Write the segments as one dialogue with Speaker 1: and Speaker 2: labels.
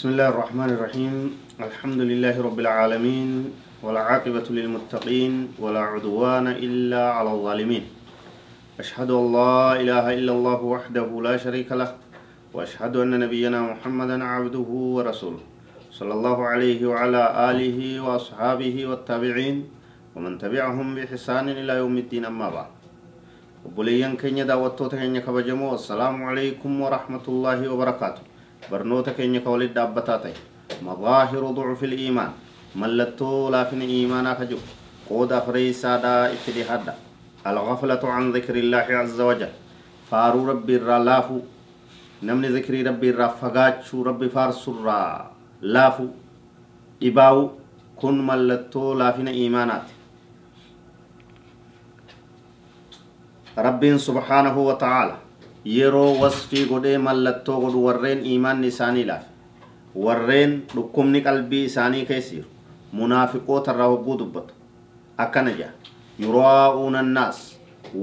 Speaker 1: بسم الله الرحمن الرحيم. الحمد لله رب العالمين والعاقبة للمتقين ولا عدوان إلا على الظالمين. أشهد أن لا إله إلا الله وحده لا شريك له وأشهد أن نبينا محمدا عبده ورسوله صلى الله عليه وعلى آله وأصحابه والتابعين ومن تبعهم بإحسان إلى يوم الدين أما بعد. وبليان كينيا دعوتو تكينيا كبجمو. السلام عليكم ورحمة الله وبركاته. barnoota keenya ka walit dhaabbataa ta'e madaahiru ducfi liimaan mallattoo laafina iimaanaa ka jiru qooda afree isaadhaa itti dhihaadha. Alghaflatu can dikri illaahi caza wajal faaruu rabbi irraa laafu namni zikrii rabbi irraa fagaachuu rabbi faarsu irraa laafu dhibaawu kun mallattoo laafina iimaanaati. Rabbiin subhaanahu wa yeroo wasfii godhee mallattoo godhu warreen iimaanni isaanii laafe warreen dhukkubni qalbii isaanii keessa jiru munaafiqoota irraa hogguu dubbatu akkana jedha yuraa'uuna annaas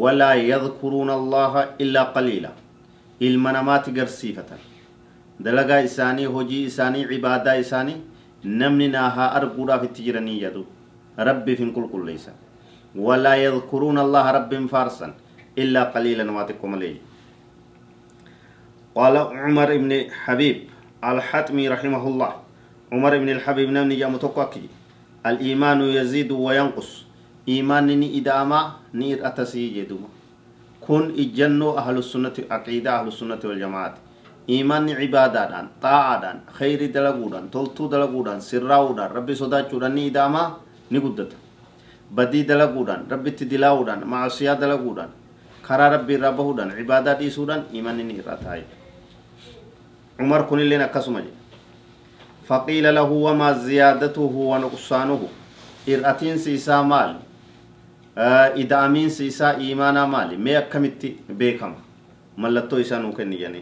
Speaker 1: walaa yadkuruuna allaha illaa qaliila ilma namaatti garsiifatan dalagaa isaanii hojii isaanii cibaadaa isaanii namni naa haa arguudhaaf itti jiranii jedhu rabbiif hin qulqulleeysan walaa yadkuruuna allaha rabbiin faarsan illaa qaliilan waa xiqqo malee قال عمر بن حبيب الحتمي رحمه الله. عمر بن الحبيب نمني جاء متوكي الإيمان يزيد وينقص. إيمان ني إداما نير أتسي جدوما كن إجنو أهل السنة عقيدة أهل السنة والجماعة إيمان عبادة دان طاعة دان خير دلقودان تلتو دلقودان سراودان ربي صداچودان ني إداما نقدت بدي دلقودان ربي تدلاودان معصية دلقودان. كرا ربي ربهودان عبادة ديسودان إيمان ني رتاي عمر كن نكسما جي فقيل له وما زيادته ونقصانه؟ إرأتين سيسا مال آه إدامين سيسا إيمانا مال ما أكمت بيكم؟ ملتو إسا نوكن يعني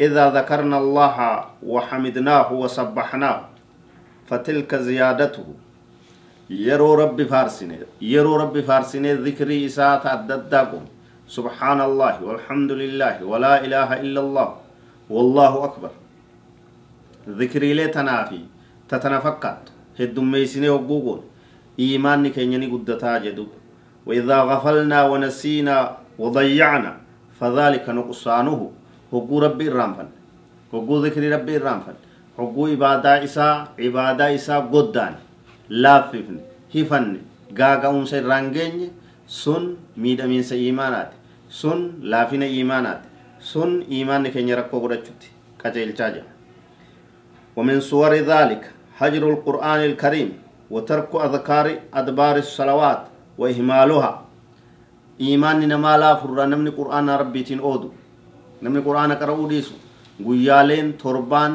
Speaker 1: إذا ذكرنا الله وحمدناه وسبحناه فتلك زيادته. يرو ربي فارسيني يرو ربي فارسيني ذكري إسا تعددكم سبحان الله والحمد لله ولا إله إلا الله. والله أكبر. ذكري لي تنافي تتنفكت هدوميسيني وقوقون. إيماني كينيني قدتا جدو وإذا غفلنا ونسينا وضيعنا فذلك نقصانه. هقو ربي الرامفن. هقو ذكري ربي الرامفن. هقو عبادة إساء عبادة إساء قدان. لاففن هفن. غاقا أمسي رانجين سن ميدا من إيمانات. سن لافين إيمانات. سن إيمان كينيا ركو قدتشت كجيل جاجا ومن صور ذلك هجر القرآن الكريم وترك أذكار أدبار الصلوات وإهمالها إيمان نما لا فر نمني قرآن ربيتين أودو نمني قرآن قرأو ديسو قيالين تربان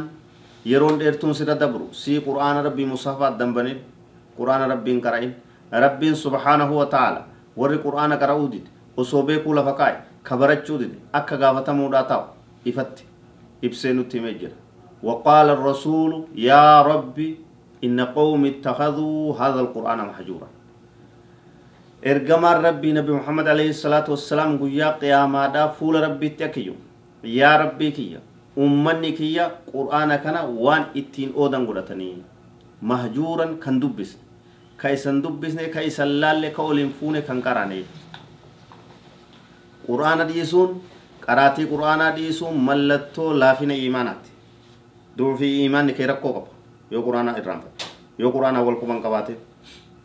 Speaker 1: يرون ديرتون سيدا دبرو سي قرآن ربي مصحفات دنبنين قرآن ربي قرأين ربي سبحانه وتعالى وري قرآن قرأو ديد وصوبي كولا فقاي كبرچو ديد أكا غافتمو داتاو إفتي إبسينو تيمجر وقال الرسول يا ربي إن قوم اتخذوا هذا القرآن محجورا ergamaan rabbii nabi muhammad alayhi salaatu wassalaam guyyaa qiyaamaadhaa fuula rabbiitti akkiyu yaa rabbii kiyya ummanni kiyya qur'aana kana waan ittiin oodan godhatanii mahjuuran kan dubbisne ka isan dubbisne ka isan laalle ka qur'aana dhiisuun qaraatii qur'aanaa dhiisuun mallattoo laafina iimaanaati duufi iimaanni kee rakkoo qaba. Yoo qur'aanaa irraanfatte yoo qur'aanaa wal quban qabaate.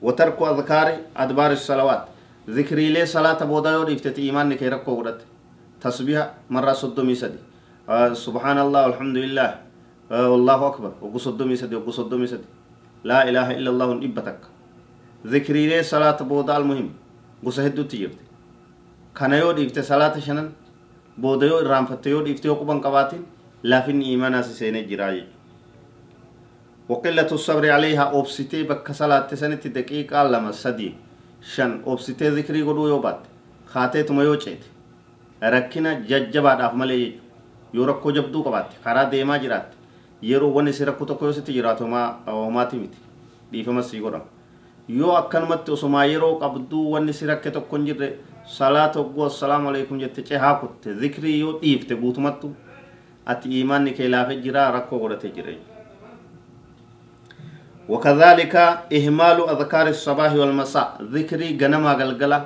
Speaker 1: وترك أذكار أدبار الصلوات ذكري لي صلاة بودا يود افتتي إيمان كي ركو قدت تسبيح مرة صدومي سدي آه سبحان الله والحمد لله آه والله أكبر وقو صدومي سدي وقو صدومي سدي لا إله إلا الله إبتك ذكري لي صلاة المهم قسهدو تيجبت كان يود افت صلاة شنن بودا يود رام فتيود افت يقبان قباتين لافن إيمان سيسين جراي وقلة الصبر عليها أوبسيتي بك صلاة سنة دقيقة لما سدي شن أوبسيتي ذكري قدو يوبات خاتي تما يوچيت ركنا ججبا داف ملي yoo rakkoo jabduu qabaatte karaa deemaa jiraatte yeroo wanni si rakkoo tokko yoo sitti jiraatu homaati miti. Dhiifama sii godhama. Yoo akkanumatti osumaa yeroo qabduu wanni si rakke tokko hin jirre salaata ogguu assalaamu alaikum jette cehaa kutte zikrii yoo dhiifte guutumattu ati imaanni kee laafee jira rakkoo godhate jire. Wakadhaalika ihmaalu adkaari sabaahi walmasaa zikrii ganamaa galgala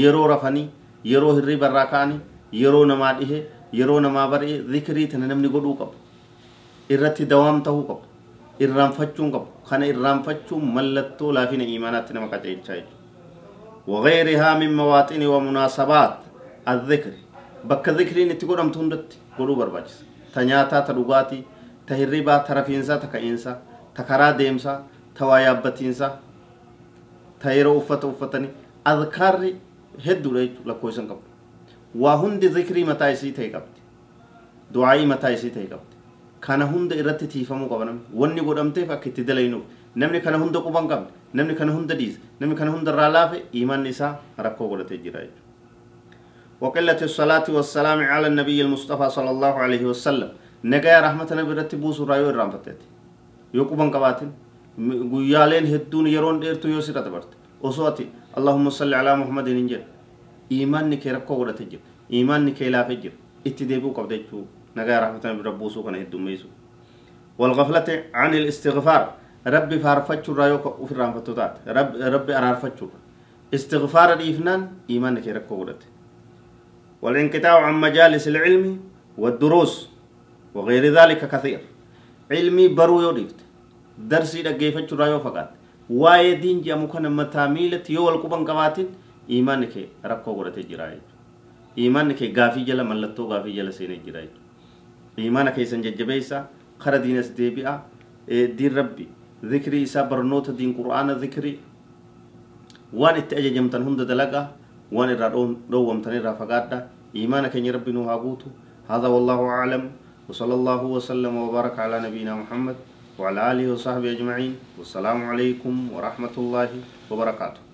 Speaker 1: yeroo rafanii yeroo hirriba irraa ka'anii yeroo namaa dhihe yeroo namaa bari'e zikrii tana namni godhuu qabu irratti dawaam tahuu qabu irraanfachuun qabu kana irraanfachuun mallattoo laafina imaanaatti nama qaceelchaa jechuudha وغيرها من مواطن ومناسبات. الذكر. بك ذكرين تقول أم تندت. قولوا برباجس. تنياتا تدوغاتي تهربا ترفينسا تكاينسا تكرا ديمسا توايابتينسا. تهيرو أفت أفتني أذكار هدو لكويسن قبل. waa hundi zikrii mataa isii ta'e qabdi du'aa'ii mataa isii ta'e qabdi kana hunda irratti tiifamuu qaba namni kana hunda quban qabne namni kana hunda dhiise namni kana hunda irraa laafe iimanni isaa rakkoo godhatee jira jechuudha وقلة الصلاة والسلام على النبي المصطفى صلى الله عليه وسلم نجايا رحمة نبي رتي بوسو رايو الرام فتاتي hedduun yeroon dheertu yoo sirra dabarte osoo ati allahumma salli alaa muhammadin hin jedhe iimaanni kee rakkoo godhate jira iimaanni kee laafee jira itti deebi'uu qabda jechuu nagaa rahmatan bira buusuu kana heddummeessu والغفلة عن الاستغفار ربي فارفتشو رايو وفي رانفتوتات رب ربي أرارفتشو استغفار الإفنان إيمانك يركو ولد والانقطاع عن مجالس العلم والدروس وغير ذلك كثير علمي برو يوديفت درسي دقيفتشو رايو فقط واي دين جامو كان متاميلت يو القبان قواتين imaanni kee rakkoo godhatee jira jechuudha. Imaanni kee gaafii jala mallattoo gaafii jala seenee jira jechuudha. Imaana keessan jajjabeessa ذكري سبر نوت دين قرآن ذكري. وان اتأجي جمتن هند دلقا وان الرؤون دوم تنير رفقات إيمانك إن ربي نوهاقوتو هذا والله أعلم. وصلى الله وسلم وبارك على نبينا محمد وعلى آله وصحبه أجمعين. والسلام عليكم ورحمة الله وبركاته.